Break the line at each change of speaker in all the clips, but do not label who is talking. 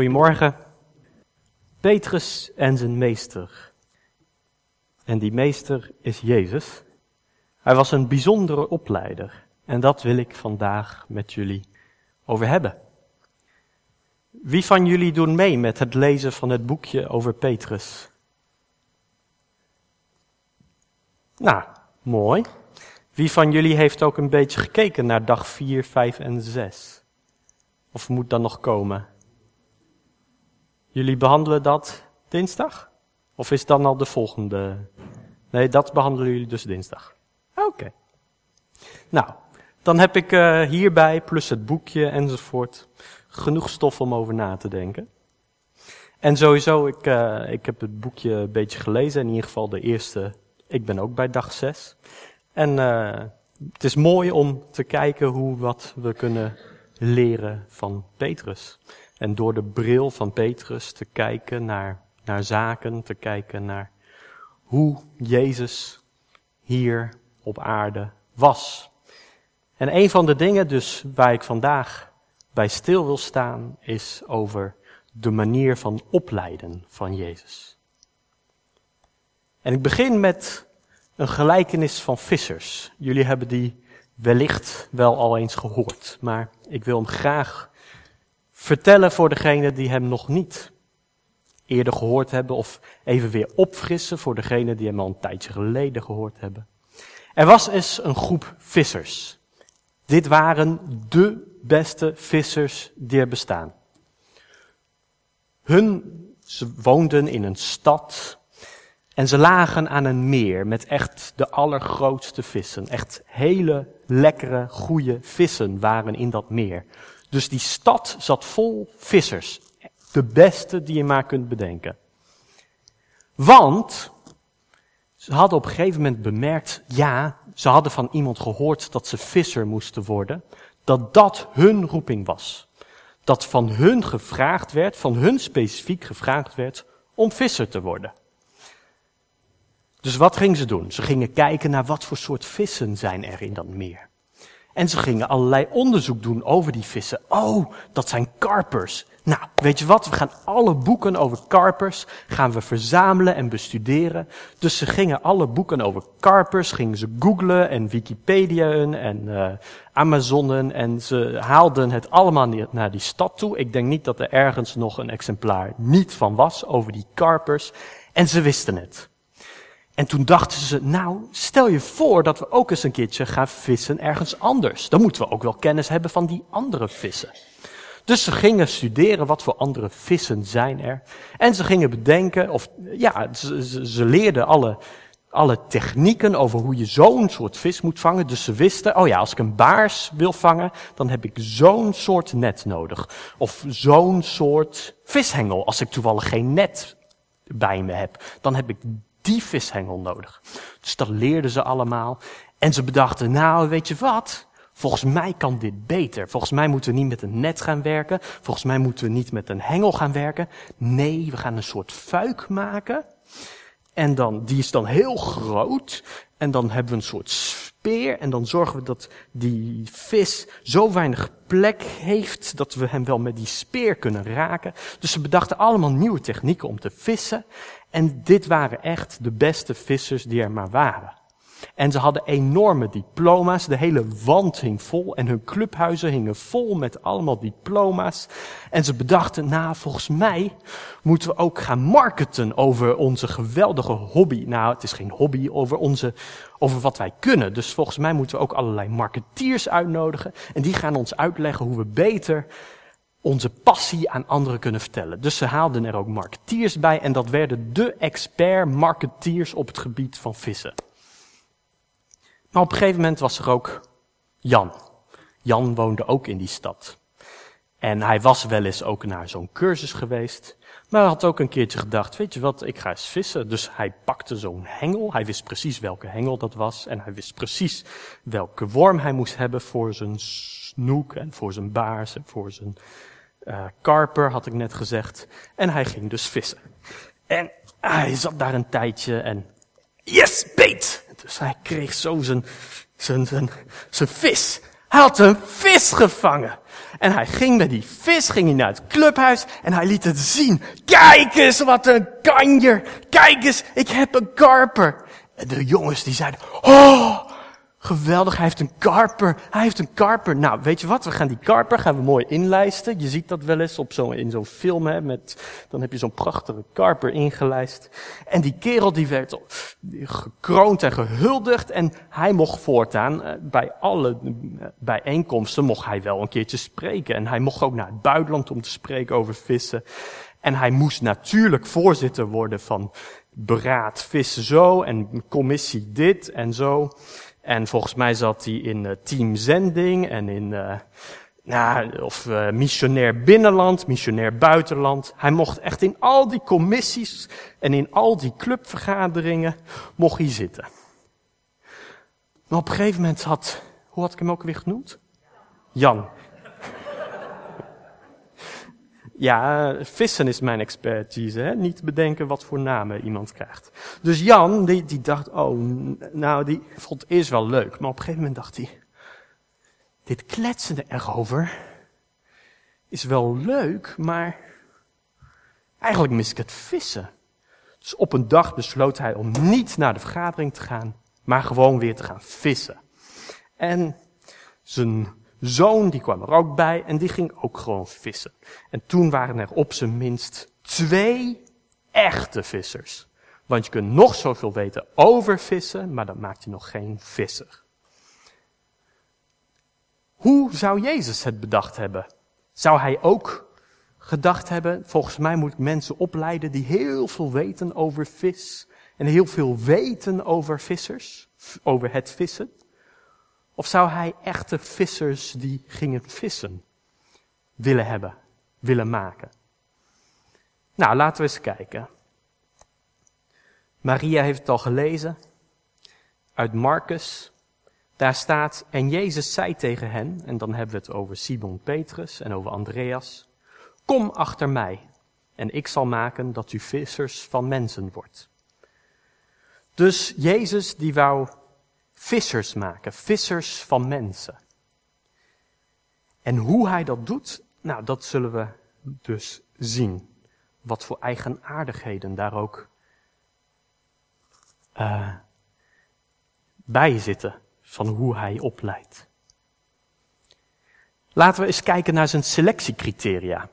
Goedemorgen. Petrus en zijn meester. En die meester is Jezus. Hij was een bijzondere opleider. En dat wil ik vandaag met jullie over hebben. Wie van jullie doen mee met het lezen van het boekje over Petrus? Nou, mooi. Wie van jullie heeft ook een beetje gekeken naar dag 4, 5 en 6? Of moet dat nog komen? Jullie behandelen dat dinsdag? Of is dan al de volgende? Nee, dat behandelen jullie dus dinsdag. Oké. Nou, dan heb ik uh, hierbij, plus het boekje enzovoort, genoeg stof om over na te denken. En sowieso, ik, uh, ik heb het boekje een beetje gelezen, in ieder geval de eerste. Ik ben ook bij dag 6. En uh, het is mooi om te kijken hoe wat we kunnen leren van Petrus. En door de bril van Petrus te kijken naar, naar zaken, te kijken naar hoe Jezus hier op aarde was. En een van de dingen dus waar ik vandaag bij stil wil staan is over de manier van opleiden van Jezus. En ik begin met een gelijkenis van vissers. Jullie hebben die wellicht wel al eens gehoord, maar ik wil hem graag vertellen voor degenen die hem nog niet eerder gehoord hebben of even weer opfrissen voor degenen die hem al een tijdje geleden gehoord hebben. Er was eens een groep vissers. Dit waren de beste vissers die er bestaan. Hun, ze woonden in een stad en ze lagen aan een meer met echt de allergrootste vissen. Echt hele lekkere, goede vissen waren in dat meer. Dus die stad zat vol vissers. De beste die je maar kunt bedenken. Want ze hadden op een gegeven moment bemerkt, ja, ze hadden van iemand gehoord dat ze visser moesten worden, dat dat hun roeping was. Dat van hun gevraagd werd, van hun specifiek gevraagd werd om visser te worden. Dus wat gingen ze doen? Ze gingen kijken naar wat voor soort vissen zijn er in dat meer. En ze gingen allerlei onderzoek doen over die vissen. Oh, dat zijn karpers. Nou, weet je wat? We gaan alle boeken over karpers gaan we verzamelen en bestuderen. Dus ze gingen alle boeken over karpers, gingen ze googlen en Wikipediaën en uh, Amazonen en ze haalden het allemaal naar die stad toe. Ik denk niet dat er ergens nog een exemplaar niet van was over die karpers. En ze wisten het. En toen dachten ze, nou, stel je voor dat we ook eens een keertje gaan vissen ergens anders. Dan moeten we ook wel kennis hebben van die andere vissen. Dus ze gingen studeren wat voor andere vissen zijn er. En ze gingen bedenken, of ja, ze, ze leerden alle, alle technieken over hoe je zo'n soort vis moet vangen. Dus ze wisten, oh ja, als ik een baars wil vangen, dan heb ik zo'n soort net nodig. Of zo'n soort vishengel. Als ik toevallig geen net bij me heb, dan heb ik die vishengel nodig. Dus dat leerden ze allemaal. En ze bedachten, nou, weet je wat? Volgens mij kan dit beter. Volgens mij moeten we niet met een net gaan werken. Volgens mij moeten we niet met een hengel gaan werken. Nee, we gaan een soort fuik maken. En dan, die is dan heel groot. En dan hebben we een soort speer. En dan zorgen we dat die vis zo weinig plek heeft dat we hem wel met die speer kunnen raken. Dus ze bedachten allemaal nieuwe technieken om te vissen. En dit waren echt de beste vissers die er maar waren. En ze hadden enorme diploma's. De hele wand hing vol en hun clubhuizen hingen vol met allemaal diploma's. En ze bedachten, nou, volgens mij moeten we ook gaan marketen over onze geweldige hobby. Nou, het is geen hobby, over onze, over wat wij kunnen. Dus volgens mij moeten we ook allerlei marketeers uitnodigen. En die gaan ons uitleggen hoe we beter onze passie aan anderen kunnen vertellen. Dus ze haalden er ook marketeers bij en dat werden de expert marketeers op het gebied van vissen. Maar op een gegeven moment was er ook Jan. Jan woonde ook in die stad. En hij was wel eens ook naar zo'n cursus geweest. Maar hij had ook een keertje gedacht, weet je wat, ik ga eens vissen. Dus hij pakte zo'n hengel. Hij wist precies welke hengel dat was. En hij wist precies welke worm hij moest hebben voor zijn snoek en voor zijn baars en voor zijn uh, karper, had ik net gezegd. En hij ging dus vissen. En hij zat daar een tijdje en yes, beet! Dus hij kreeg zo zijn, zijn, zijn, zijn vis. Hij had een vis gevangen. En hij ging met die vis ging hij naar het clubhuis en hij liet het zien. Kijk eens wat een kanjer. Kijk eens, ik heb een karper. En de jongens die zeiden, oh, Geweldig, hij heeft een karper. Hij heeft een karper. Nou, weet je wat? We gaan die karper gaan we mooi inlijsten. Je ziet dat wel eens op zo, in zo'n film, hè, met, dan heb je zo'n prachtige karper ingelijst. En die kerel die werd gekroond en gehuldigd. En hij mocht voortaan, eh, bij alle eh, bijeenkomsten, mocht hij wel een keertje spreken. En hij mocht ook naar het buitenland om te spreken over vissen. En hij moest natuurlijk voorzitter worden van beraad vissen zo en commissie dit en zo. En volgens mij zat hij in uh, Team Zending en in, uh, nou, of uh, missionair binnenland, missionair buitenland. Hij mocht echt in al die commissies en in al die clubvergaderingen mocht hij zitten. Maar op een gegeven moment had, hoe had ik hem ook weer genoemd? Jan. Ja, vissen is mijn expertise, hè? niet bedenken wat voor namen iemand krijgt. Dus Jan, die, die dacht, oh, nou, die vond het eerst wel leuk. Maar op een gegeven moment dacht hij, dit kletsende erover is wel leuk, maar eigenlijk mis ik het vissen. Dus op een dag besloot hij om niet naar de vergadering te gaan, maar gewoon weer te gaan vissen. En zijn zoon, die kwam er ook bij en die ging ook gewoon vissen. En toen waren er op zijn minst twee echte vissers. Want je kunt nog zoveel weten over vissen, maar dat maakt je nog geen visser. Hoe zou Jezus het bedacht hebben? Zou hij ook gedacht hebben, volgens mij moet ik mensen opleiden die heel veel weten over vis en heel veel weten over vissers, over het vissen? Of zou hij echte vissers die gingen vissen willen hebben, willen maken? Nou, laten we eens kijken. Maria heeft het al gelezen uit Marcus. Daar staat, en Jezus zei tegen hen, en dan hebben we het over Simon Petrus en over Andreas, kom achter mij en ik zal maken dat u vissers van mensen wordt. Dus Jezus die wou vissers maken, vissers van mensen. En hoe hij dat doet, nou, dat zullen we dus zien. Wat voor eigenaardigheden daar ook uh, bij zitten van hoe hij opleidt. Laten we eens kijken naar zijn selectiecriteria.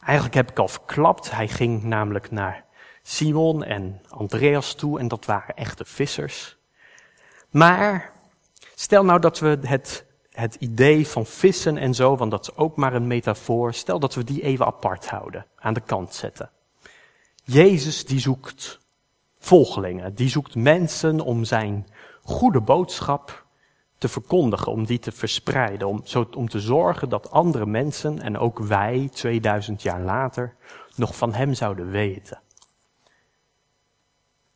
Eigenlijk heb ik al verklapt, hij ging namelijk naar Simon en Andreas toe en dat waren echte vissers. Maar stel nou dat we het, het idee van vissen en zo, want dat is ook maar een metafoor, stel dat we die even apart houden, aan de kant zetten. Jezus die zoekt volgelingen, die zoekt mensen om zijn goede boodschap te verkondigen, om die te verspreiden, om, zo, om te zorgen dat andere mensen en ook wij 2000 jaar later nog van hem zouden weten.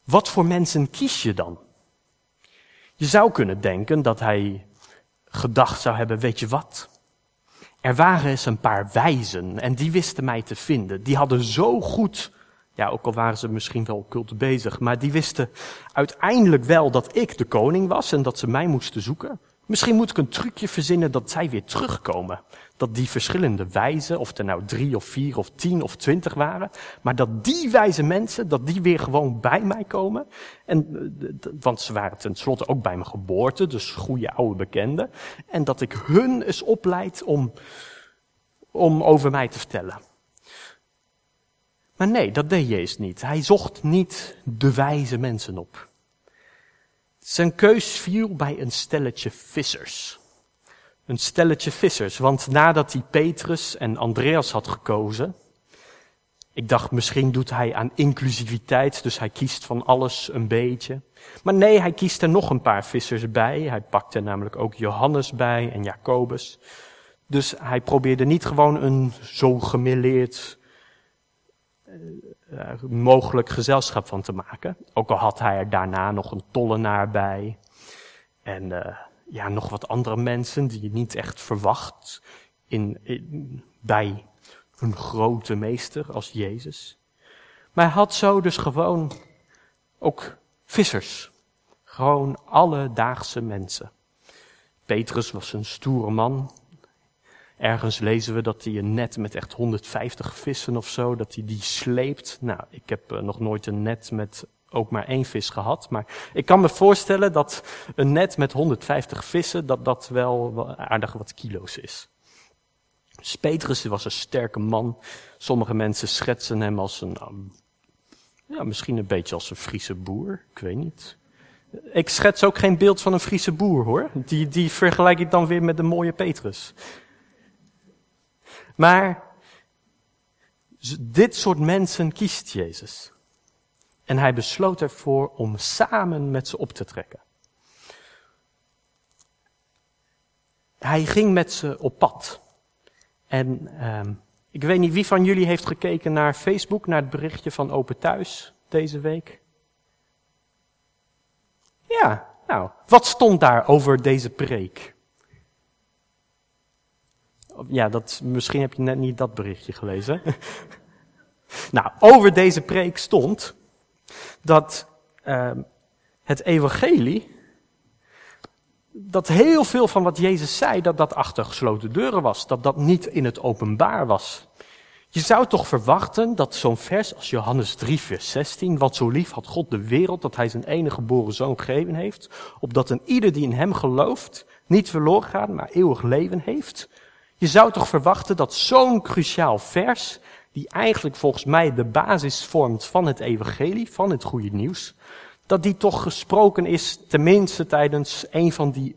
Wat voor mensen kies je dan? Je zou kunnen denken dat hij gedacht zou hebben, weet je wat? Er waren eens een paar wijzen en die wisten mij te vinden. Die hadden zo goed, ja, ook al waren ze misschien wel cult bezig, maar die wisten uiteindelijk wel dat ik de koning was en dat ze mij moesten zoeken. Misschien moet ik een trucje verzinnen dat zij weer terugkomen. Dat die verschillende wijzen, of er nou drie of vier of tien of twintig waren, maar dat die wijze mensen, dat die weer gewoon bij mij komen. En, eh, want ze waren tenslotte ook bij mijn geboorte, dus goede oude bekenden. En dat ik hun eens opleid om, om over mij te vertellen. Maar nee, dat deed Jezus niet. Hij zocht niet de wijze mensen op. Zijn keus viel bij een stelletje vissers. Een stelletje vissers, want nadat hij Petrus en Andreas had gekozen, ik dacht misschien doet hij aan inclusiviteit, dus hij kiest van alles een beetje. Maar nee, hij kiest er nog een paar vissers bij. Hij pakte namelijk ook Johannes bij en Jacobus. Dus hij probeerde niet gewoon een zo gemilleerd uh, mogelijk gezelschap van te maken. Ook al had hij er daarna nog een tollenaar bij. En uh, ja, nog wat andere mensen die je niet echt verwacht in, in, bij een grote meester als Jezus. Maar hij had zo dus gewoon ook vissers. Gewoon alledaagse mensen. Petrus was een stoere man. Ergens lezen we dat hij een net met echt 150 vissen of zo, dat hij die sleept. Nou, ik heb eh, nog nooit een net met ook maar één vis gehad. Maar ik kan me voorstellen dat een net met 150 vissen, dat dat wel aardig wat kilo's is. Dus Petrus was een sterke man. Sommige mensen schetsen hem als een, um, ja, misschien een beetje als een Friese boer. Ik weet niet. Ik schets ook geen beeld van een Friese boer hoor. Die, die vergelijk ik dan weer met de mooie Petrus. Maar dit soort mensen kiest Jezus. En hij besloot ervoor om samen met ze op te trekken. Hij ging met ze op pad. En uh, ik weet niet wie van jullie heeft gekeken naar Facebook, naar het berichtje van Open Thuis deze week. Ja, nou, wat stond daar over deze preek? Ja, dat, misschien heb je net niet dat berichtje gelezen. nou, over deze preek stond dat uh, het evangelie, dat heel veel van wat Jezus zei, dat dat achter gesloten deuren was. Dat dat niet in het openbaar was. Je zou toch verwachten dat zo'n vers als Johannes 3, vers 16, wat zo lief had God de wereld, dat hij zijn enige geboren zoon gegeven heeft, opdat een ieder die in hem gelooft, niet verloren gaat, maar eeuwig leven heeft. Je zou toch verwachten dat zo'n cruciaal vers, die eigenlijk volgens mij de basis vormt van het evangelie, van het goede nieuws, dat die toch gesproken is, tenminste tijdens een van die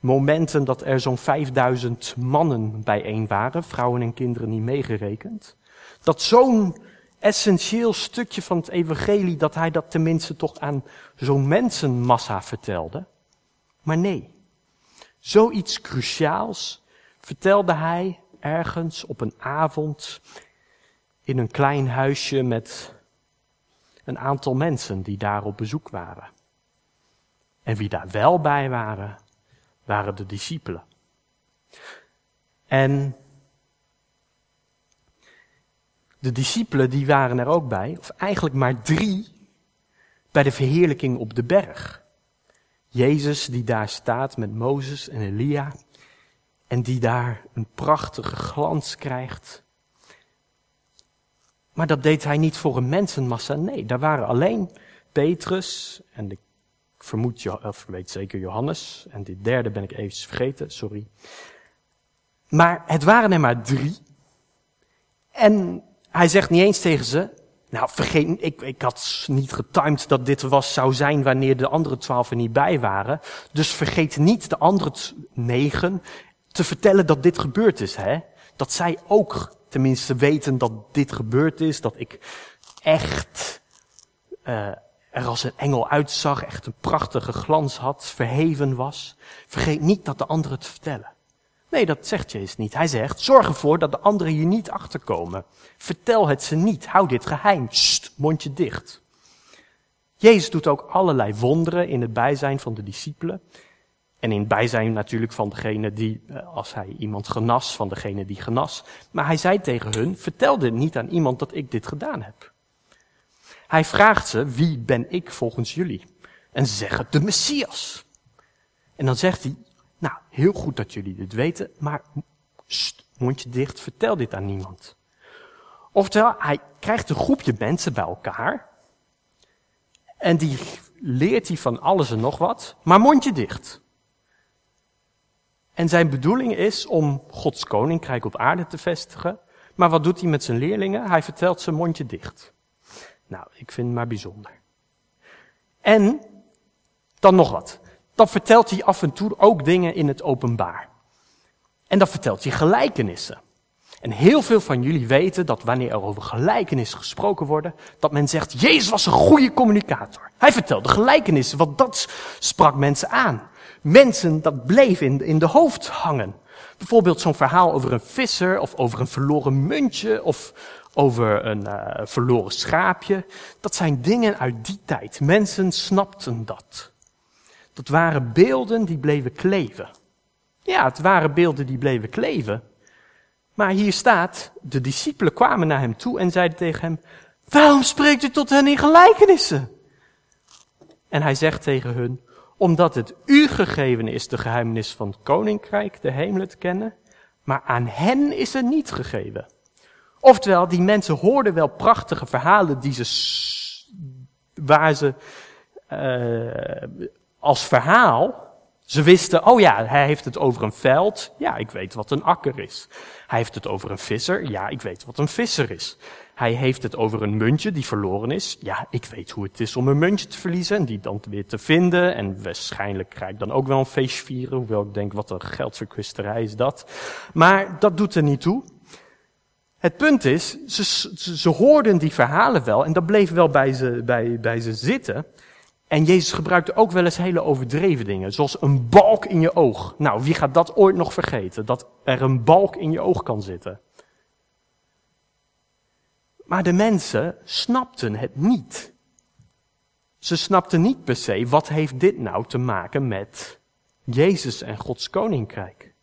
momenten dat er zo'n 5000 mannen bijeen waren, vrouwen en kinderen niet meegerekend. Dat zo'n essentieel stukje van het evangelie, dat hij dat tenminste toch aan zo'n mensenmassa vertelde. Maar nee, zoiets cruciaals vertelde hij ergens op een avond in een klein huisje met een aantal mensen die daar op bezoek waren. En wie daar wel bij waren, waren de discipelen. En de discipelen die waren er ook bij, of eigenlijk maar drie, bij de verheerlijking op de berg. Jezus die daar staat met Mozes en Elia en die daar een prachtige glans krijgt. Maar dat deed hij niet voor een mensenmassa, nee, daar waren alleen Petrus en ik vermoed, of weet zeker Johannes. En die derde ben ik even vergeten, sorry. Maar het waren er maar drie. En hij zegt niet eens tegen ze, nou vergeet, ik, ik had niet getimed dat dit was, zou zijn wanneer de andere twaalf er niet bij waren. Dus vergeet niet de andere negen te vertellen dat dit gebeurd is. Hè? Dat zij ook tenminste weten dat dit gebeurd is, dat ik echt uh, er als een engel uitzag, echt een prachtige glans had, verheven was. Vergeet niet dat de anderen het vertellen. Nee, dat zegt Jezus niet. Hij zegt, zorg ervoor dat de anderen hier niet achterkomen. Vertel het ze niet. Hou dit geheim. Sst, mondje dicht. Jezus doet ook allerlei wonderen in het bijzijn van de discipelen. En in bijzijn natuurlijk van degene die, eh, als hij iemand genas, van degene die genas. Maar hij zei tegen hun, dit niet aan iemand dat ik dit gedaan heb. Hij vraagt ze, wie ben ik volgens jullie? En ze zeggen, de Messias. En dan zegt hij, nou, heel goed dat jullie dit weten, maar mondje dicht, vertel dit aan niemand. Oftewel, hij krijgt een groepje mensen bij elkaar. En die leert hij van alles en nog wat, maar mondje dicht. En zijn bedoeling is om Gods koninkrijk op aarde te vestigen. Maar wat doet hij met zijn leerlingen? Hij vertelt ze mondje dicht. Nou, ik vind het maar bijzonder. En dan nog wat. Dan vertelt hij af en toe ook dingen in het openbaar. En dan vertelt hij gelijkenissen. En heel veel van jullie weten dat wanneer er over gelijkenissen gesproken worden, dat men zegt, Jezus was een goede communicator. Hij vertelde gelijkenissen, want dat sprak mensen aan. Mensen, dat bleef in, in de hoofd hangen. Bijvoorbeeld zo'n verhaal over een visser, of over een verloren muntje, of over een uh, verloren schaapje. Dat zijn dingen uit die tijd. Mensen snapten dat. Dat waren beelden die bleven kleven. Ja, het waren beelden die bleven kleven. Maar hier staat, de discipelen kwamen naar hem toe en zeiden tegen hem, waarom spreekt u tot hen in gelijkenissen? En hij zegt tegen hun, omdat het u gegeven is de geheimenis van het koninkrijk, de hemelen te kennen, maar aan hen is het niet gegeven. Oftewel, die mensen hoorden wel prachtige verhalen die ze, waar ze uh, als verhaal, ze wisten, oh ja, hij heeft het over een veld. Ja, ik weet wat een akker is. Hij heeft het over een visser. Ja, ik weet wat een visser is. Hij heeft het over een muntje die verloren is. Ja, ik weet hoe het is om een muntje te verliezen en die dan weer te vinden. En waarschijnlijk ga ik dan ook wel een feestje vieren, hoewel ik denk, wat een geldverkwisterij is dat. Maar dat doet er niet toe. Het punt is, ze, ze, ze hoorden die verhalen wel en dat bleef wel bij ze, bij, bij ze zitten. En Jezus gebruikte ook wel eens hele overdreven dingen, zoals een balk in je oog. Nou, wie gaat dat ooit nog vergeten? Dat er een balk in je oog kan zitten. Maar de mensen snapten het niet. Ze snapten niet per se, wat heeft dit nou te maken met Jezus en Gods koninkrijk?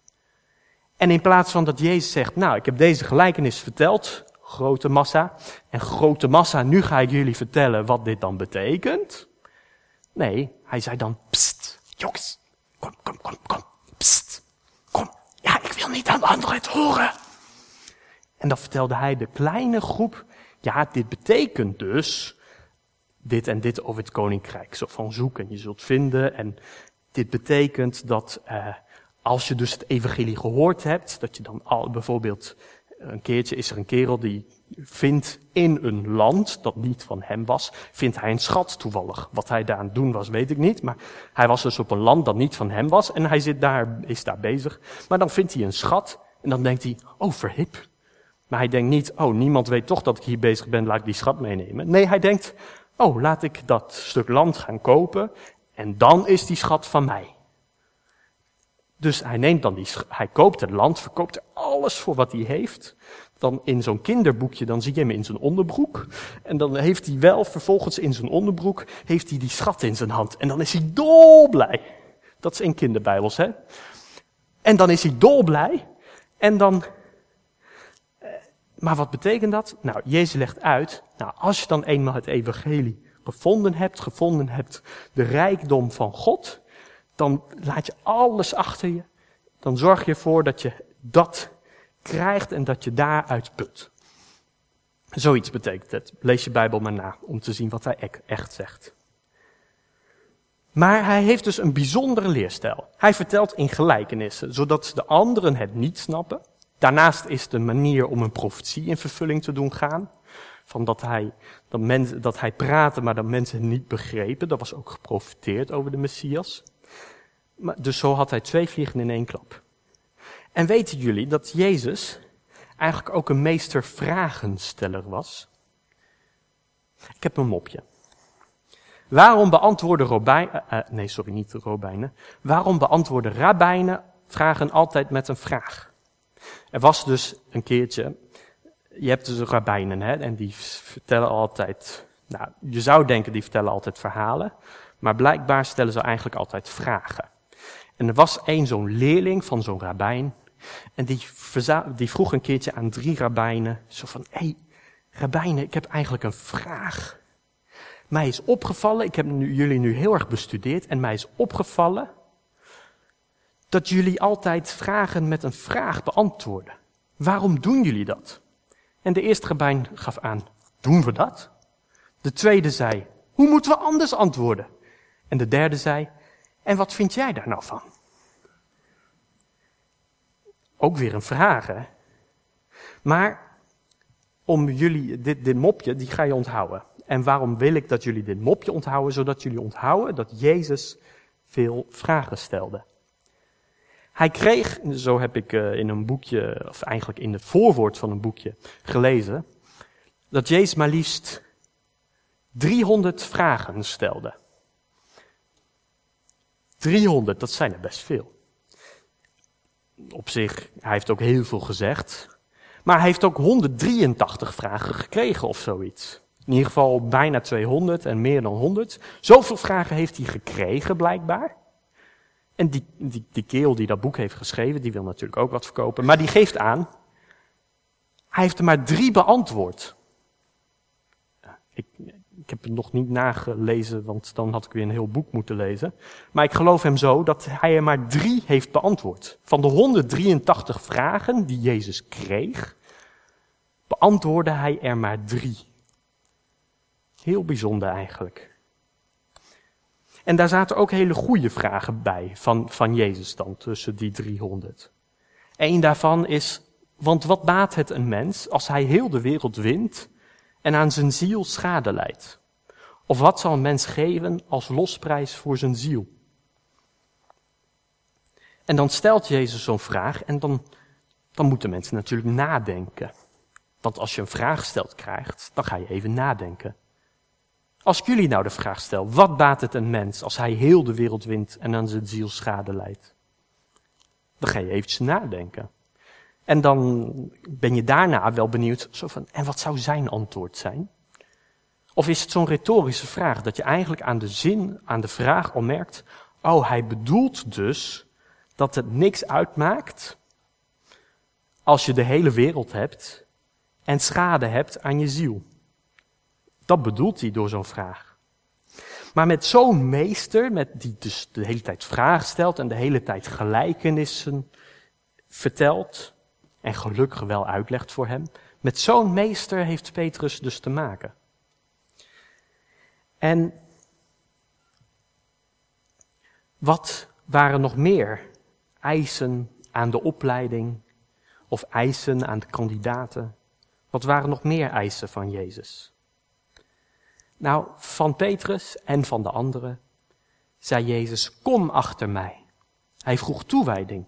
En in plaats van dat Jezus zegt, nou, ik heb deze gelijkenis verteld, grote massa, en grote massa, nu ga ik jullie vertellen wat dit dan betekent. Nee, hij zei dan, pst, jongens, kom, kom, kom, kom, pst, kom. Ja, ik wil niet aan anderen het horen. En dan vertelde hij de kleine groep, ja, dit betekent dus dit en dit over het koninkrijk. Zo van zoek en je zult vinden. En dit betekent dat uh, als je dus het evangelie gehoord hebt, dat je dan al bijvoorbeeld een keertje is er een kerel die vindt in een land dat niet van hem was, vindt hij een schat toevallig. Wat hij daar aan het doen was, weet ik niet. Maar hij was dus op een land dat niet van hem was en hij zit daar, is daar bezig. Maar dan vindt hij een schat en dan denkt hij, oh verhip. Maar hij denkt niet, oh niemand weet toch dat ik hier bezig ben, laat ik die schat meenemen. Nee, hij denkt, oh laat ik dat stuk land gaan kopen en dan is die schat van mij. Dus hij neemt dan die, hij koopt het land, verkoopt er alles voor wat hij heeft. Dan in zo'n kinderboekje, dan zie je hem in zijn onderbroek. En dan heeft hij wel vervolgens in zijn onderbroek, heeft hij die schat in zijn hand. En dan is hij dolblij. Dat is in kinderbijbels, hè. En dan is hij dolblij. En dan, eh, maar wat betekent dat? Nou, Jezus legt uit, nou, als je dan eenmaal het evangelie gevonden hebt, gevonden hebt, de rijkdom van God, dan laat je alles achter je. Dan zorg je ervoor dat je dat krijgt en dat je daaruit put. Zoiets betekent het. Lees je Bijbel maar na om te zien wat hij echt zegt. Maar hij heeft dus een bijzondere leerstijl. Hij vertelt in gelijkenissen, zodat de anderen het niet snappen. Daarnaast is een manier om een profetie in vervulling te doen gaan. Van dat hij, dat, mensen, dat hij praatte, maar dat mensen niet begrepen. Dat was ook geprofiteerd over de Messias. Dus zo had hij twee vliegen in één klap. En weten jullie dat Jezus eigenlijk ook een meester vragensteller was? Ik heb een mopje. Waarom beantwoorden robijnen, uh, nee sorry, niet robijnen. Waarom beantwoorden rabbijnen vragen altijd met een vraag? Er was dus een keertje, je hebt dus rabbijnen hè, en die vertellen altijd, nou je zou denken die vertellen altijd verhalen, maar blijkbaar stellen ze eigenlijk altijd vragen. En er was één zo'n leerling van zo'n rabbijn. En die, die vroeg een keertje aan drie rabbijnen. Zo van, hé, hey, rabbijnen, ik heb eigenlijk een vraag. Mij is opgevallen, ik heb jullie nu heel erg bestudeerd. En mij is opgevallen dat jullie altijd vragen met een vraag beantwoorden. Waarom doen jullie dat? En de eerste rabbijn gaf aan, doen we dat? De tweede zei, hoe moeten we anders antwoorden? En de derde zei, en wat vind jij daar nou van? Ook weer een vraag, hè? Maar om jullie, dit, dit mopje, die ga je onthouden. En waarom wil ik dat jullie dit mopje onthouden? Zodat jullie onthouden dat Jezus veel vragen stelde. Hij kreeg, zo heb ik eh, in een boekje, of eigenlijk in het voorwoord van een boekje gelezen, dat Jezus maar liefst 300 vragen stelde. 300, dat zijn er best veel. Op zich, hij heeft ook heel veel gezegd. Maar hij heeft ook 183 vragen gekregen of zoiets. In ieder geval bijna 200 en meer dan 100. Zoveel vragen heeft hij gekregen, blijkbaar. En die, die, die kerel die dat boek heeft geschreven, die wil natuurlijk ook wat verkopen. Maar die geeft aan, hij heeft er maar drie beantwoord. Ik, ik heb het nog niet nagelezen, want dan had ik weer een heel boek moeten lezen. Maar ik geloof hem zo dat hij er maar drie heeft beantwoord. Van de 183 vragen die Jezus kreeg, beantwoordde hij er maar drie. Heel bijzonder eigenlijk. En daar zaten ook hele goede vragen bij van, van Jezus dan, tussen die 300. Eén daarvan is, want wat baat het een mens als hij heel de wereld wint en aan zijn ziel schade leidt? Of wat zal een mens geven als losprijs voor zijn ziel? En dan stelt Jezus zo'n vraag en dan, dan moeten mensen natuurlijk nadenken. Want als je een vraag stelt krijgt, dan ga je even nadenken. Als ik jullie nou de vraag stel, wat baat het een mens als hij heel de wereld wint en aan zijn ziel schade leidt? Dan ga je eventjes nadenken. En dan ben je daarna wel benieuwd, zo van, en wat zou zijn antwoord zijn? Of is het zo'n retorische vraag, dat je eigenlijk aan de zin, aan de vraag al oh, hij bedoelt dus dat het niks uitmaakt als je de hele wereld hebt en schade hebt aan je ziel. Dat bedoelt hij door zo'n vraag. Maar met zo'n meester, met die dus de hele tijd vragen stelt en de hele tijd gelijkenissen vertelt, en gelukkig wel uitlegt voor hem, met zo'n meester heeft Petrus dus te maken. En wat waren nog meer eisen aan de opleiding of eisen aan de kandidaten? Wat waren nog meer eisen van Jezus? Nou, van Petrus en van de anderen zei Jezus, kom achter mij. Hij vroeg toewijding.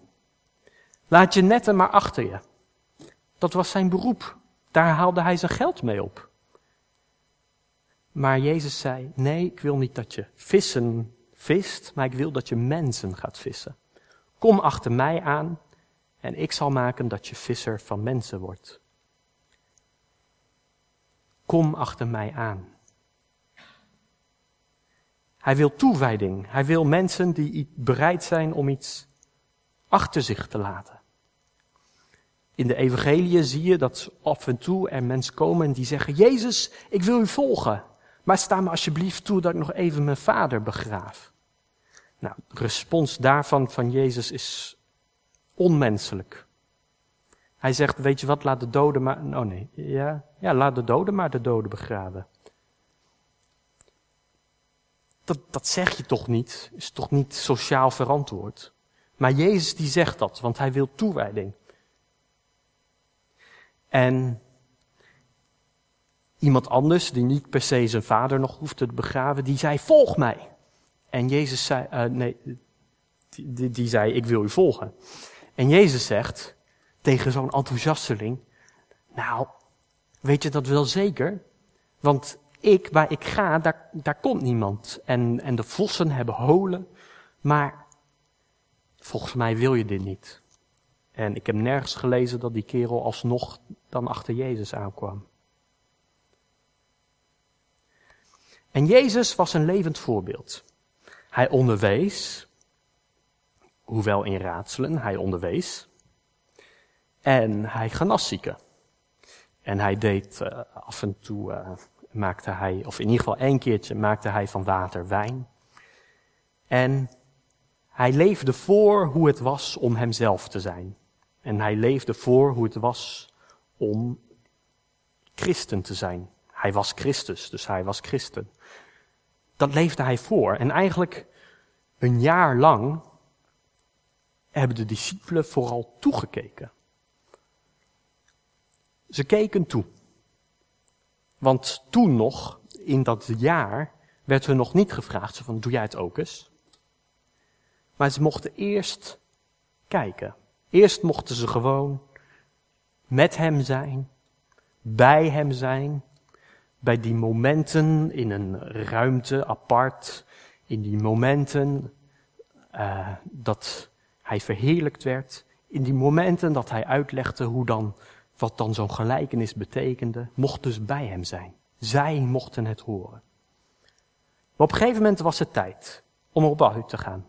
Laat je netten maar achter je. Dat was zijn beroep. Daar haalde hij zijn geld mee op. Maar Jezus zei, nee, ik wil niet dat je vissen vist, maar ik wil dat je mensen gaat vissen. Kom achter mij aan en ik zal maken dat je visser van mensen wordt. Kom achter mij aan. Hij wil toewijding. Hij wil mensen die bereid zijn om iets achter zich te laten. In de evangelie zie je dat af en toe er mensen komen die zeggen, Jezus, ik wil u volgen. Maar sta me alsjeblieft toe dat ik nog even mijn vader begraaf. Nou, de respons daarvan van Jezus is onmenselijk. Hij zegt, weet je wat, laat de doden maar, oh nee, ja, ja, laat de doden maar de doden begraven. Dat, dat zeg je toch niet, is toch niet sociaal verantwoord. Maar Jezus die zegt dat, want hij wil toewijding. En iemand anders, die niet per se zijn vader nog hoefde te begraven, die zei, volg mij. En Jezus zei, uh, nee, die, die, zei, ik wil u volgen. En Jezus zegt tegen zo'n enthousiasteling, nou, weet je dat wel zeker? Want ik, waar ik ga, daar, daar komt niemand. En, en de vossen hebben holen, maar volgens mij wil je dit niet. En ik heb nergens gelezen dat die kerel alsnog dan achter Jezus aankwam. En Jezus was een levend voorbeeld. Hij onderwees, hoewel in raadselen, hij onderwees. En hij genas zieken. En hij deed uh, af en toe, uh, maakte hij, of in ieder geval één keertje, maakte hij van water wijn. En hij leefde voor hoe het was om hemzelf te zijn. En hij leefde voor hoe het was om christen te zijn. Hij was Christus, dus hij was christen. Dat leefde hij voor. En eigenlijk een jaar lang hebben de discipelen vooral toegekeken. Ze keken toe. Want toen nog, in dat jaar, werd hun nog niet gevraagd, van, doe jij het ook eens? Maar ze mochten eerst kijken. Eerst mochten ze gewoon met hem zijn, bij hem zijn, bij die momenten in een ruimte apart, in die momenten uh, dat hij verheerlijkt werd, in die momenten dat hij uitlegde hoe dan, wat dan zo'n gelijkenis betekende, mocht dus bij hem zijn. Zij mochten het horen. Maar op een gegeven moment was het tijd om op uit te gaan.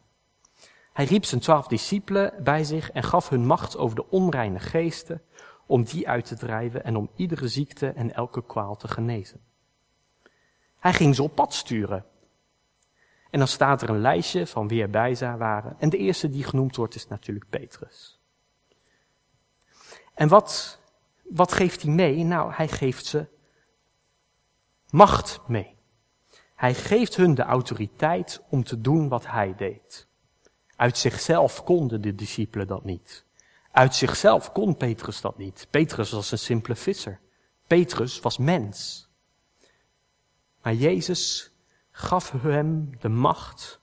Hij riep zijn twaalf discipelen bij zich en gaf hun macht over de onreine geesten om die uit te drijven en om iedere ziekte en elke kwaal te genezen. Hij ging ze op pad sturen. En dan staat er een lijstje van wie erbij waren. En de eerste die genoemd wordt is natuurlijk Petrus. En wat, wat geeft hij mee? Nou, hij geeft ze macht mee. Hij geeft hun de autoriteit om te doen wat hij deed. Uit zichzelf konden de discipelen dat niet. Uit zichzelf kon Petrus dat niet. Petrus was een simpele visser. Petrus was mens. Maar Jezus gaf hem de macht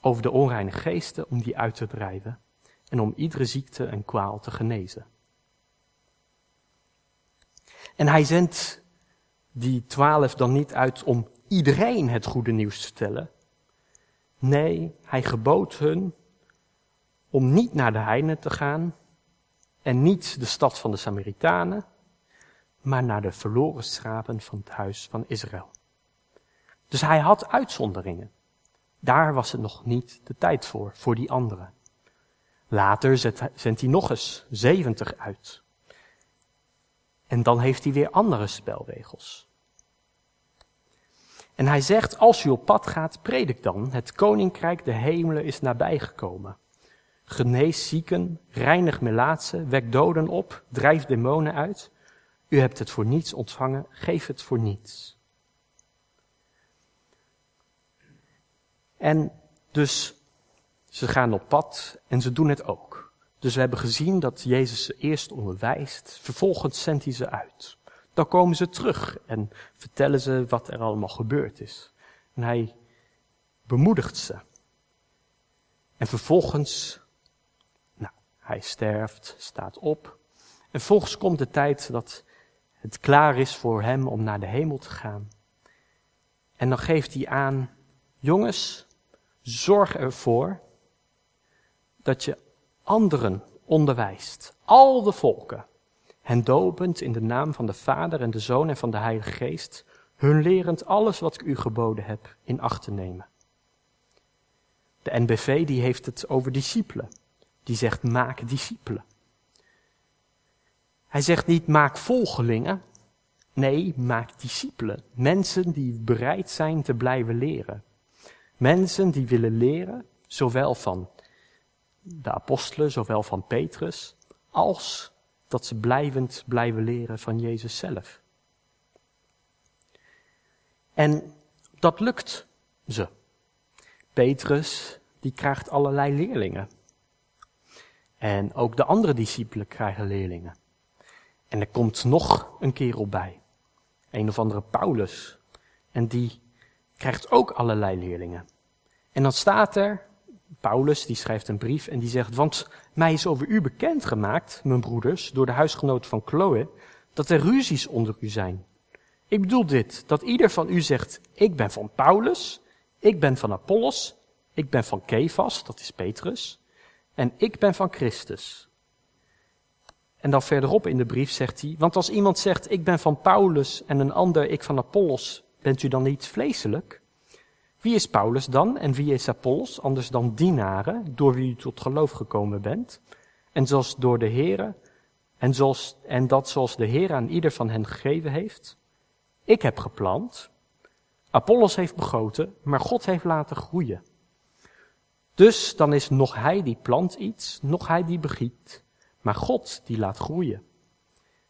over de onreine geesten om die uit te drijven en om iedere ziekte en kwaal te genezen. En hij zendt die twaalf dan niet uit om iedereen het goede nieuws te vertellen. Nee, hij gebood hun om niet naar de heiden te gaan en niet de stad van de Samaritanen, maar naar de verloren schapen van het huis van Israël. Dus hij had uitzonderingen. Daar was het nog niet de tijd voor, voor die anderen. Later zendt hij nog eens 70 uit. En dan heeft hij weer andere spelregels. En hij zegt, als u op pad gaat, predik dan, het koninkrijk de hemelen is nabijgekomen. Genees zieken, reinig melaatsen, wek doden op, drijf demonen uit. U hebt het voor niets ontvangen, geef het voor niets. En dus ze gaan op pad en ze doen het ook. Dus we hebben gezien dat Jezus ze eerst onderwijst, vervolgens zendt hij ze uit. Dan komen ze terug en vertellen ze wat er allemaal gebeurd is. En hij bemoedigt ze. En vervolgens, nou, hij sterft, staat op. En vervolgens komt de tijd dat het klaar is voor hem om naar de hemel te gaan. En dan geeft hij aan, jongens, zorg ervoor dat je anderen onderwijst. Al de volken. Hen dopend in de naam van de Vader en de Zoon en van de Heilige Geest. Hun lerend alles wat ik u geboden heb in acht te nemen. De NBV die heeft het over discipelen. Die zegt maak discipelen. Hij zegt niet maak volgelingen. Nee, maak discipelen. Mensen die bereid zijn te blijven leren. Mensen die willen leren, zowel van de apostelen, zowel van Petrus, als dat ze blijvend blijven leren van Jezus zelf. En dat lukt ze. Petrus, die krijgt allerlei leerlingen. En ook de andere discipelen krijgen leerlingen. En er komt nog een kerel bij. Een of andere Paulus. En die krijgt ook allerlei leerlingen. En dan staat er, Paulus die schrijft een brief en die zegt, want mij is over u bekend gemaakt, mijn broeders, door de huisgenoot van Chloe, dat er ruzies onder u zijn. Ik bedoel dit, dat ieder van u zegt, ik ben van Paulus, ik ben van Apollos, ik ben van Kefas, dat is Petrus, en ik ben van Christus. En dan verderop in de brief zegt hij, want als iemand zegt, ik ben van Paulus en een ander, ik van Apollos, bent u dan niet vleeselijk? Wie is Paulus dan en wie is Apollos, anders dan dienaren, door wie u tot geloof gekomen bent? En zoals door de Here, en, zoals, en dat zoals de Heer aan ieder van hen gegeven heeft? Ik heb geplant, Apollos heeft begoten, maar God heeft laten groeien. Dus dan is nog hij die plant iets, nog hij die begiet, maar God die laat groeien.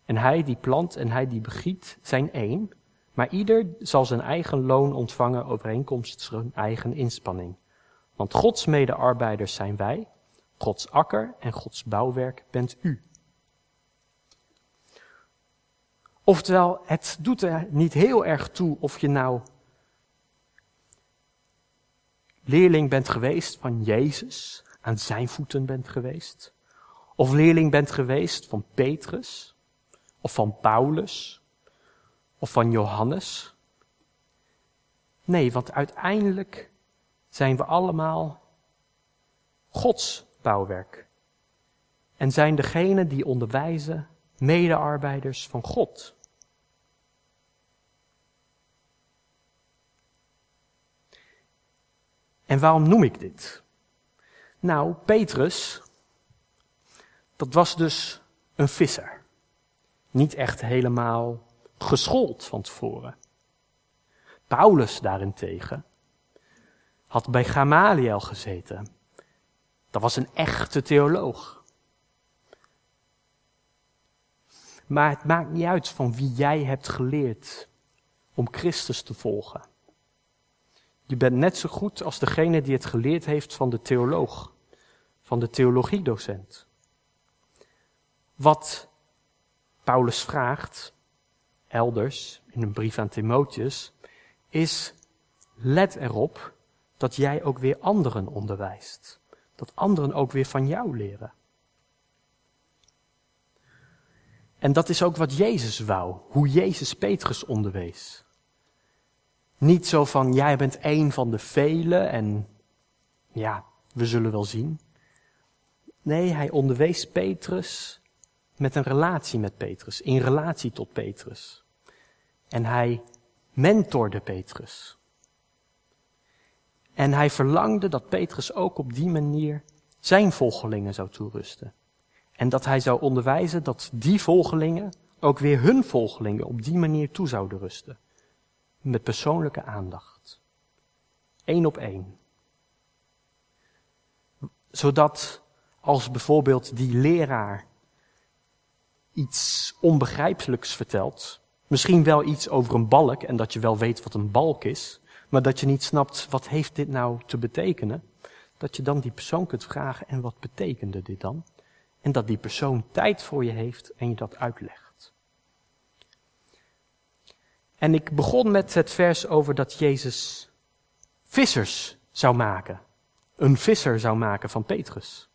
En hij die plant en hij die begiet zijn één, maar ieder zal zijn eigen loon ontvangen overeenkomst zijn eigen inspanning. Want Gods medearbeiders zijn wij, Gods akker en Gods bouwwerk bent u. Oftewel, het doet er niet heel erg toe of je nou leerling bent geweest van Jezus, aan zijn voeten bent geweest, of leerling bent geweest van Petrus, of van Paulus, of van Johannes. Nee, want uiteindelijk zijn we allemaal Gods bouwwerk. En zijn degenen die onderwijzen medearbeiders van God. En waarom noem ik dit? Nou, Petrus, dat was dus een visser. Niet echt helemaal geschoold van tevoren. Paulus daarentegen had bij Gamaliel gezeten. Dat was een echte theoloog. Maar het maakt niet uit van wie jij hebt geleerd om Christus te volgen. Je bent net zo goed als degene die het geleerd heeft van de theoloog, van de theologiedocent. Wat Paulus vraagt, elders in een brief aan Timotheus, is let erop dat jij ook weer anderen onderwijst. Dat anderen ook weer van jou leren. En dat is ook wat Jezus wou, hoe Jezus Petrus onderwees. Niet zo van, jij bent één van de velen en ja, we zullen wel zien. Nee, hij onderwees Petrus met een relatie met Petrus, in relatie tot Petrus. En hij mentorde Petrus. En hij verlangde dat Petrus ook op die manier zijn volgelingen zou toerusten. En dat hij zou onderwijzen dat die volgelingen ook weer hun volgelingen op die manier toe zouden rusten. Met persoonlijke aandacht. Eén op één. Zodat als bijvoorbeeld die leraar iets onbegrijpelijks vertelt, misschien wel iets over een balk en dat je wel weet wat een balk is, maar dat je niet snapt wat heeft dit nou te betekenen, dat je dan die persoon kunt vragen en wat betekende dit dan? En dat die persoon tijd voor je heeft en je dat uitlegt. En ik begon met het vers over dat Jezus vissers zou maken. Een visser zou maken van Petrus.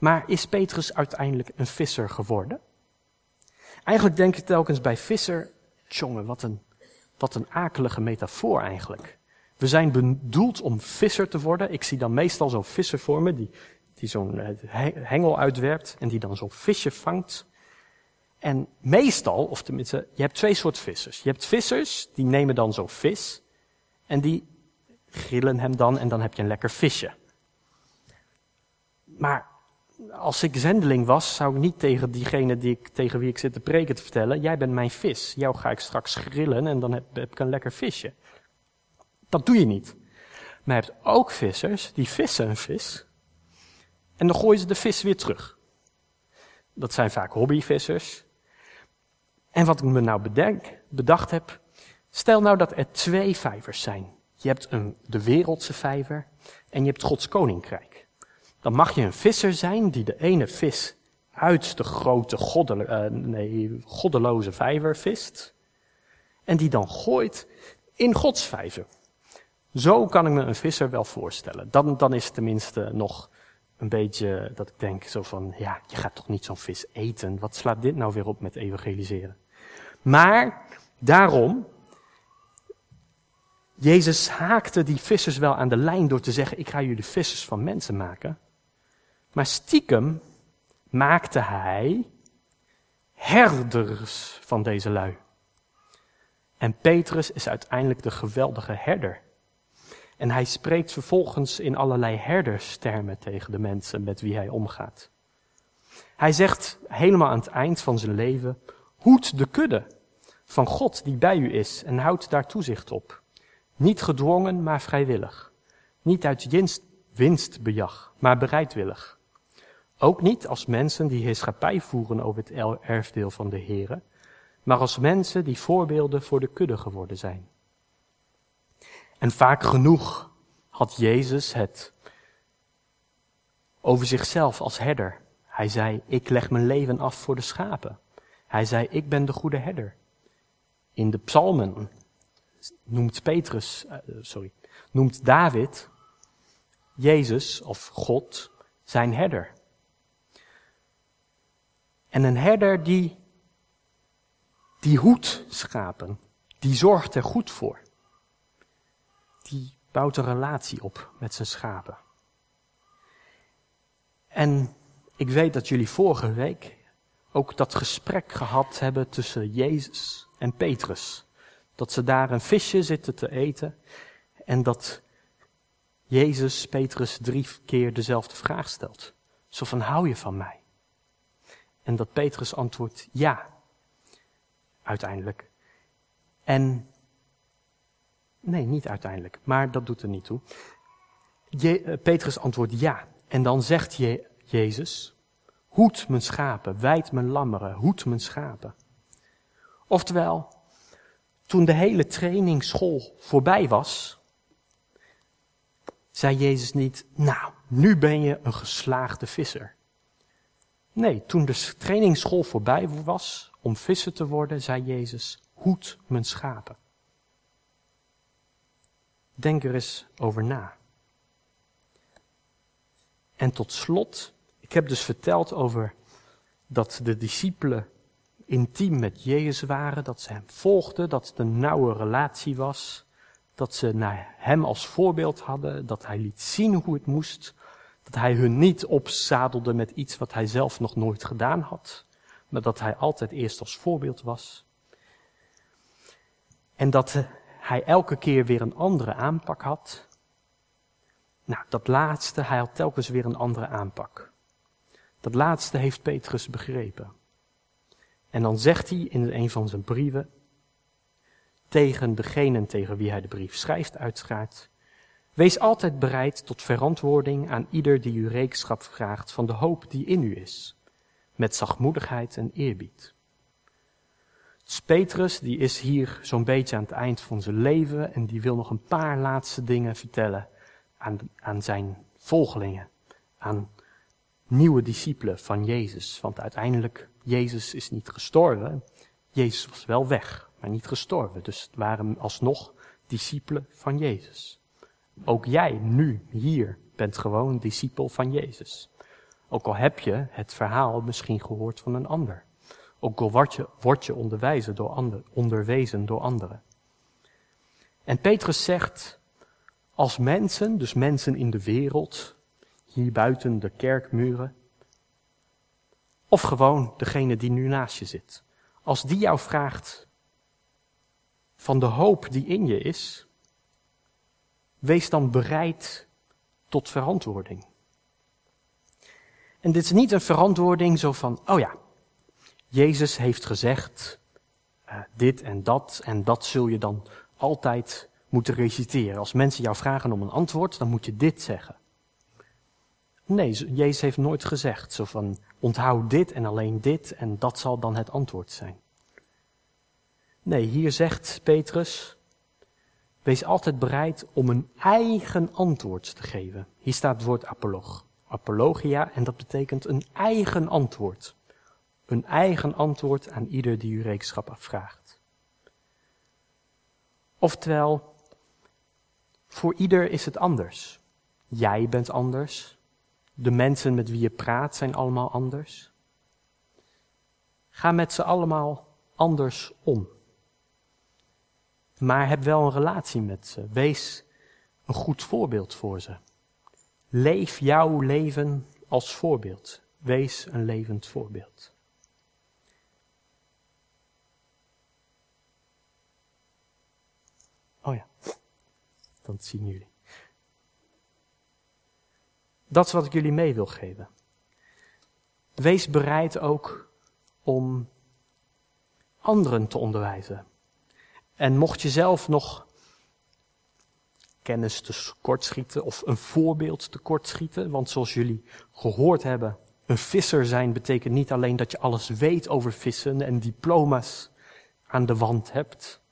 Maar is Petrus uiteindelijk een visser geworden? Eigenlijk denk ik telkens bij visser, jongen, wat een, wat een akelige metafoor eigenlijk. We zijn bedoeld om visser te worden. Ik zie dan meestal zo'n visser voor me, die, die zo'n eh, hengel uitwerpt en die dan zo'n visje vangt. En meestal, of tenminste, je hebt twee soorten vissers. Je hebt vissers, die nemen dan zo'n vis en die grillen hem dan en dan heb je een lekker visje. Maar als ik zendeling was, zou ik niet tegen diegene die ik, tegen wie ik zit te preken te vertellen, jij bent mijn vis. Jou ga ik straks grillen en dan heb, heb ik een lekker visje. Dat doe je niet. Maar je hebt ook vissers, die vissen een vis. En dan gooien ze de vis weer terug. Dat zijn vaak hobbyvissers. En wat ik me nou bedenk, bedacht heb, stel nou dat er twee vijvers zijn. Je hebt een, de wereldse vijver en je hebt Gods koninkrijk. Dan mag je een visser zijn die de ene vis uit de grote uh, nee, goddeloze vijver vist. En die dan gooit in Gods vijver. Zo kan ik me een visser wel voorstellen. Dan, dan is het tenminste nog een beetje dat ik denk zo van, ja, je gaat toch niet zo'n vis eten? Wat slaat dit nou weer op met evangeliseren? Maar daarom, Jezus haakte die vissers wel aan de lijn door te zeggen, ik ga jullie vissers van mensen maken. Maar stiekem maakte hij herders van deze lui. En Petrus is uiteindelijk de geweldige herder. En hij spreekt vervolgens in allerlei herderstermen tegen de mensen met wie hij omgaat. Hij zegt helemaal aan het eind van zijn leven, hoed de kudde van God die bij u is en houd daar toezicht op. Niet gedwongen, maar vrijwillig. Niet uit winst, winstbejag, maar bereidwillig. Ook niet als mensen die heerschappij voeren over het erfdeel van de Here, maar als mensen die voorbeelden voor de kudde geworden zijn. En vaak genoeg had Jezus het over zichzelf als herder. Hij zei, ik leg mijn leven af voor de schapen. Hij zei, ik ben de goede herder. In de psalmen noemt Petrus, uh, sorry, noemt David Jezus of God zijn herder. En een herder die, die hoedt schapen, die zorgt er goed voor die bouwt een relatie op met zijn schapen. En ik weet dat jullie vorige week ook dat gesprek gehad hebben tussen Jezus en Petrus. Dat ze daar een visje zitten te eten en dat Jezus Petrus drie keer dezelfde vraag stelt. Zo van, hou je van mij? En dat Petrus antwoordt, ja, uiteindelijk. En Nee, niet uiteindelijk, maar dat doet er niet toe. Je, uh, Petrus antwoordt ja. En dan zegt je, Jezus, hoed mijn schapen, wijd mijn lammeren, hoed mijn schapen. Oftewel, toen de hele trainingsschool voorbij was, zei Jezus niet, nou, nu ben je een geslaagde visser. Nee, toen de trainingsschool voorbij was om visser te worden, zei Jezus, hoed mijn schapen. Denk er eens over na. En tot slot, ik heb dus verteld over dat de discipelen intiem met Jezus waren, dat ze hem volgden, dat het een nauwe relatie was, dat ze naar hem als voorbeeld hadden, dat hij liet zien hoe het moest, dat hij hun niet opzadelde met iets wat hij zelf nog nooit gedaan had, maar dat hij altijd eerst als voorbeeld was. En dat hij elke keer weer een andere aanpak had. Nou, dat laatste, hij had telkens weer een andere aanpak. Dat laatste heeft Petrus begrepen. En dan zegt hij in een van zijn brieven, tegen degene tegen wie hij de brief schrijft, uiteraard, wees altijd bereid tot verantwoording aan ieder die u rekenschap vraagt van de hoop die in u is, met zachtmoedigheid en eerbied. Petrus, die is hier zo'n beetje aan het eind van zijn leven en die wil nog een paar laatste dingen vertellen aan, aan zijn volgelingen, aan nieuwe discipelen van Jezus. Want uiteindelijk, Jezus is niet gestorven. Jezus was wel weg, maar niet gestorven. Dus het waren alsnog discipelen van Jezus. Ook jij nu, hier, bent gewoon discipel van Jezus. Ook al heb je het verhaal misschien gehoord van een ander. Ook al word je, word je onderwijzen door ander, onderwezen door anderen. En Petrus zegt, als mensen, dus mensen in de wereld, hier buiten de kerkmuren, of gewoon degene die nu naast je zit, als die jou vraagt van de hoop die in je is, wees dan bereid tot verantwoording. En dit is niet een verantwoording zo van, oh ja, Jezus heeft gezegd uh, dit en dat en dat zul je dan altijd moeten reciteren. Als mensen jou vragen om een antwoord, dan moet je dit zeggen. Nee, Jezus heeft nooit gezegd zo van onthoud dit en alleen dit en dat zal dan het antwoord zijn. Nee, hier zegt Petrus, wees altijd bereid om een eigen antwoord te geven. Hier staat het woord apolog, apologia en dat betekent een eigen antwoord. Een eigen antwoord aan ieder die u rekenschap afvraagt. Oftewel, voor ieder is het anders. Jij bent anders. De mensen met wie je praat zijn allemaal anders. Ga met ze allemaal anders om. Maar heb wel een relatie met ze. Wees een goed voorbeeld voor ze. Leef jouw leven als voorbeeld. Wees een levend voorbeeld. Oh ja, dat zien jullie. Dat is wat ik jullie mee wil geven. Wees bereid ook om anderen te onderwijzen. En mocht je zelf nog kennis tekortschieten of een voorbeeld tekortschieten, want zoals jullie gehoord hebben, een visser zijn betekent niet alleen dat je alles weet over vissen en diploma's aan de wand hebt,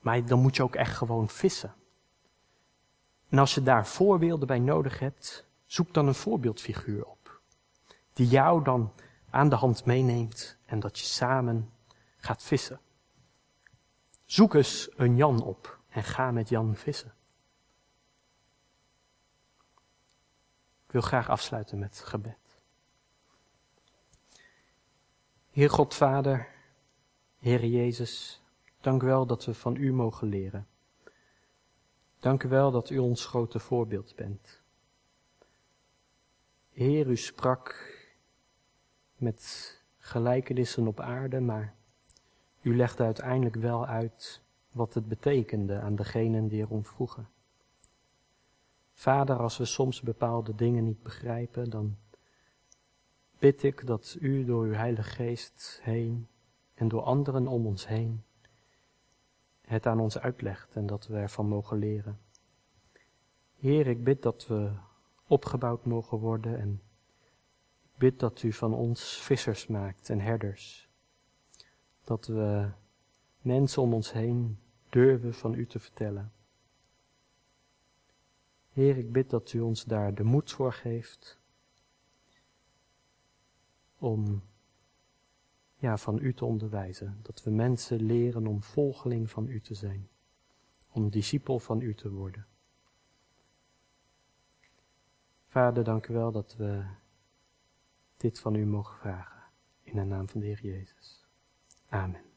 maar dan moet je ook echt gewoon vissen. En als je daar voorbeelden bij nodig hebt, zoek dan een voorbeeldfiguur op. Die jou dan aan de hand meeneemt en dat je samen gaat vissen. Zoek eens een Jan op en ga met Jan vissen. Ik wil graag afsluiten met gebed. Heer God Vader, Heer Jezus, dank u wel dat we van u mogen leren. Dank u wel dat u ons grote voorbeeld bent. Heer, u sprak met gelijkenissen op aarde, maar u legde uiteindelijk wel uit wat het betekende aan degenen die erom vroegen. Vader, als we soms bepaalde dingen niet begrijpen, dan bid ik dat u door uw Heilige Geest heen en door anderen om ons heen het aan ons uitlegt en dat we ervan mogen leren. Heer, ik bid dat we opgebouwd mogen worden en ik bid dat u van ons vissers maakt en herders. Dat we mensen om ons heen durven van u te vertellen. Heer, ik bid dat u ons daar de moed voor geeft om ja, van u te onderwijzen. Dat we mensen leren om volgeling van u te zijn, om discipel van u te worden. Vader, dank u wel dat we dit van u mogen vragen. In de naam van de Heer Jezus. Amen.